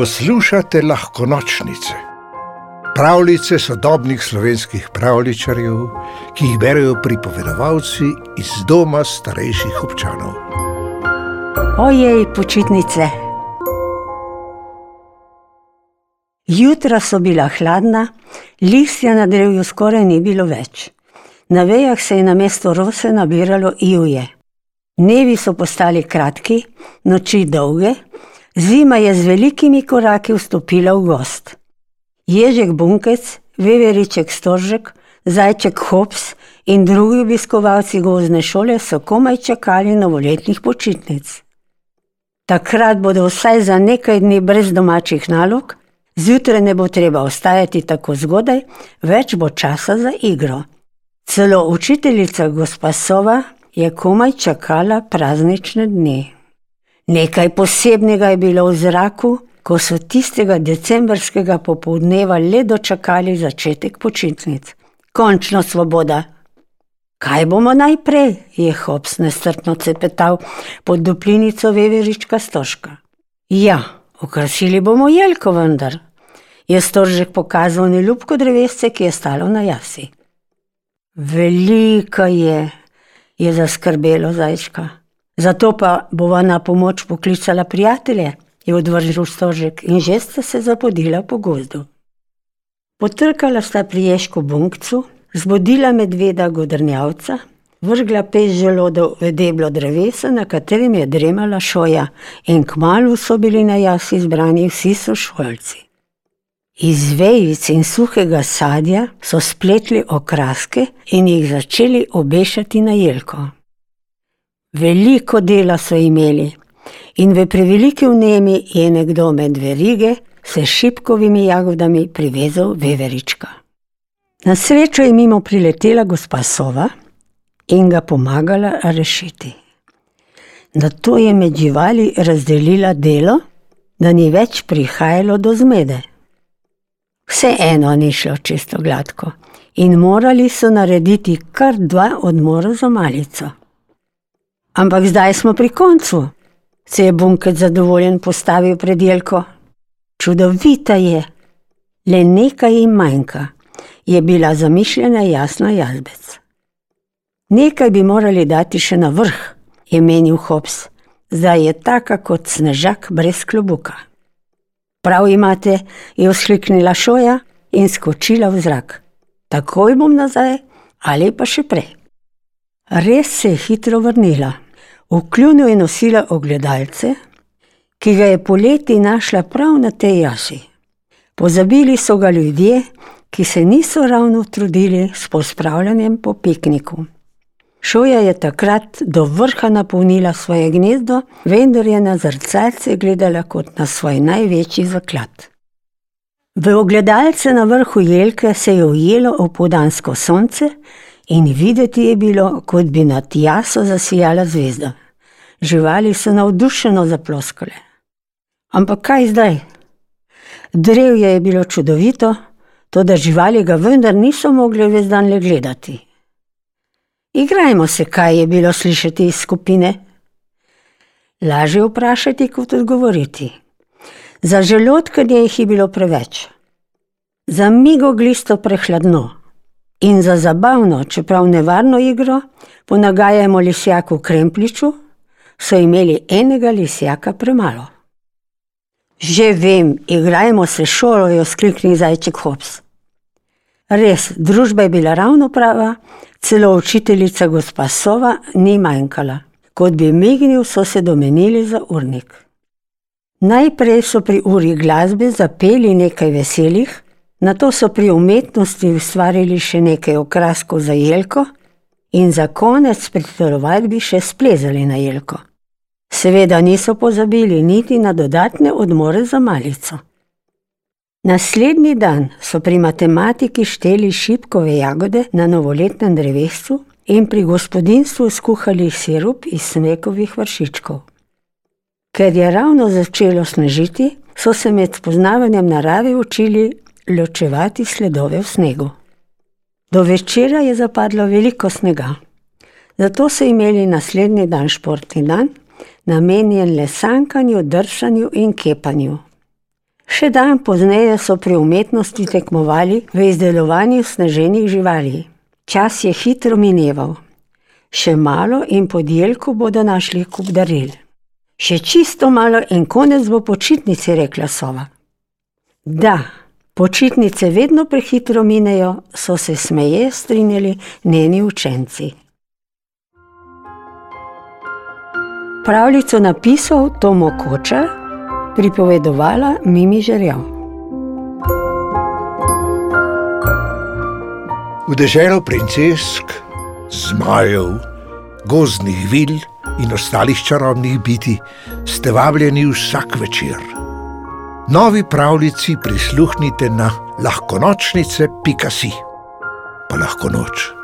Poslušate lahko nočnice, pravljice sodobnih slovenskih pravličarjev, ki jih berijo pripovedovalci iz doma starejših občanov. Ojej, počitnice. Jutra so bila hladna, listja na drevju skoraj ni bilo več. Na vejah se je namesto rose nabiralo ivje. Dnevi so postali kratki, noči dolge, zima je z velikimi koraki vstopila v gost. Ježek Bunkec, Veveriček Storžek, Zajček Hops in drugi obiskovalci gozne šole so komaj čakali novoletnih počitnic. Takrat bodo vsaj za nekaj dni brez domačih nalog, zjutraj ne bo treba ostajati tako zgodaj, več bo časa za igro. Celo učiteljica gospa Sova je komaj čakala praznične dni. Nekaj posebnega je bilo v zraku, ko so tistega decembrskega popoldneva le dočakali začetek počitnic. Končno svoboda. Kaj bomo najprej? je Hops nestrpno cepetal pod duplinico veverička Stoška. Ja, okrasili bomo jelko vendar, je Storžek pokazal neljubko drevesce, ki je stalo na jasi. Velika je, je zaskrbelo zajčka. Zato pa bova na pomoč poklicala prijatelje, je odvržil stožek in že sta se zapodila po gozdu. Potrkala sta pri ješku bunkcu, zbudila medveda godrnjavca, vrgla pes želodov v deblo drevesa, na katerem je dremala šoja, in kmalu so bili na jasi zbrani vsi sošolci. Iz vejic in suhega sadja so spletli okraske in jih začeli obešati na jelko. Veliko dela so imeli in v preveliki vnemi je nekdo med verige s šipkovimi jagodami privezal veverička. Na srečo je mimo priletela gospa Sova in ga pomagala rešiti. Nato je med živali razdelila delo, da ni več prihajalo do zmede. Vseeno ni šlo čisto gladko in morali so narediti kar dva odmora za malico. Ampak zdaj smo pri koncu, se je Bunket zadovoljen postavil pred jelko. Čudovita je, le nekaj jim manjka, je bila zamišljena jasna jazbec. Nekaj bi morali dati še na vrh, je menil Hobbs, zdaj je taka kot snežak brez klobuka. Prav imate, je vzkliknila šoja in skočila v zrak. Takoj bom nazaj, ali pa še prej. Res se je hitro vrnila. V kljunu je nosila ogledalce, ki ga je poleti našla prav na tej jasi. Pozabili so ga ljudje, ki se niso ravno trudili s pospravljanjem po pikniku. Šoja je takrat do vrha napolnila svoje gnezdo, vendar je na zrcalce gledala kot na svoj največji zaklad. V ogledalce na vrhu jelke se je ujelo opodansko sonce in videti je bilo, kot bi nad jaso zasijala zvezda. Živali so navdušeno zaploskale. Ampak kaj zdaj? Drevje je bilo čudovito, to da živali ga vendar niso mogli ves dan le gledati. Igrajmo se, kaj je bilo slišati iz skupine. Lažje vprašati, kot odgovoriti. Za želodkanje jih je bilo preveč, za migo glisto prehladno in za zabavno, čeprav nevarno igro, ponagajamo lisjaku Krempliču, so imeli enega lisjaka premalo. Že vem, igrajmo se šolo, je skliknil zajček Hobbs. Res, družba je bila ravno prava, celo učiteljica gospa Sova ni manjkala. Kot bi mignil, so se domenili za urnik. Najprej so pri uri glasbe zapeli nekaj veselih, nato so pri umetnosti ustvarili še nekaj okraskov za jelko in za konec pri telovadbi še splezali na jelko. Seveda niso pozabili niti na dodatne odmore za malico. Naslednji dan so pri matematiki šteli šipkove jagode na novoletnem drevesu in pri gospodinstvu skuhali sirup iz smekovih vršičkov. Ker je ravno začelo snežiti, so se med spoznavanjem narave učili ločevati sledove v snegu. Do večera je zapadlo veliko snega, zato so imeli naslednji dan športni dan, namenjen le sankanju, drsanju in kepanju. Še dan pozneje so pri umetnosti tekmovali v izdelovanju sneženih živali. Čas je hitro mineval. Še malo in podjelku bodo našli kup daril. Še čisto malo in konec bo počitnici, rekla sova. Da, počitnice vedno prehitro minejo, so se smeje strinjali njeni učenci. Pravljico napisal Tomo Koča, pripovedovala Mimi Žerjav. V deželo princesk, zmajev, gozdnih vil in ostalih čarobnih biti ste vabljeni vsak večer. Novi pravljici prisluhnite na lahkonočnice.si, pa lahko noč.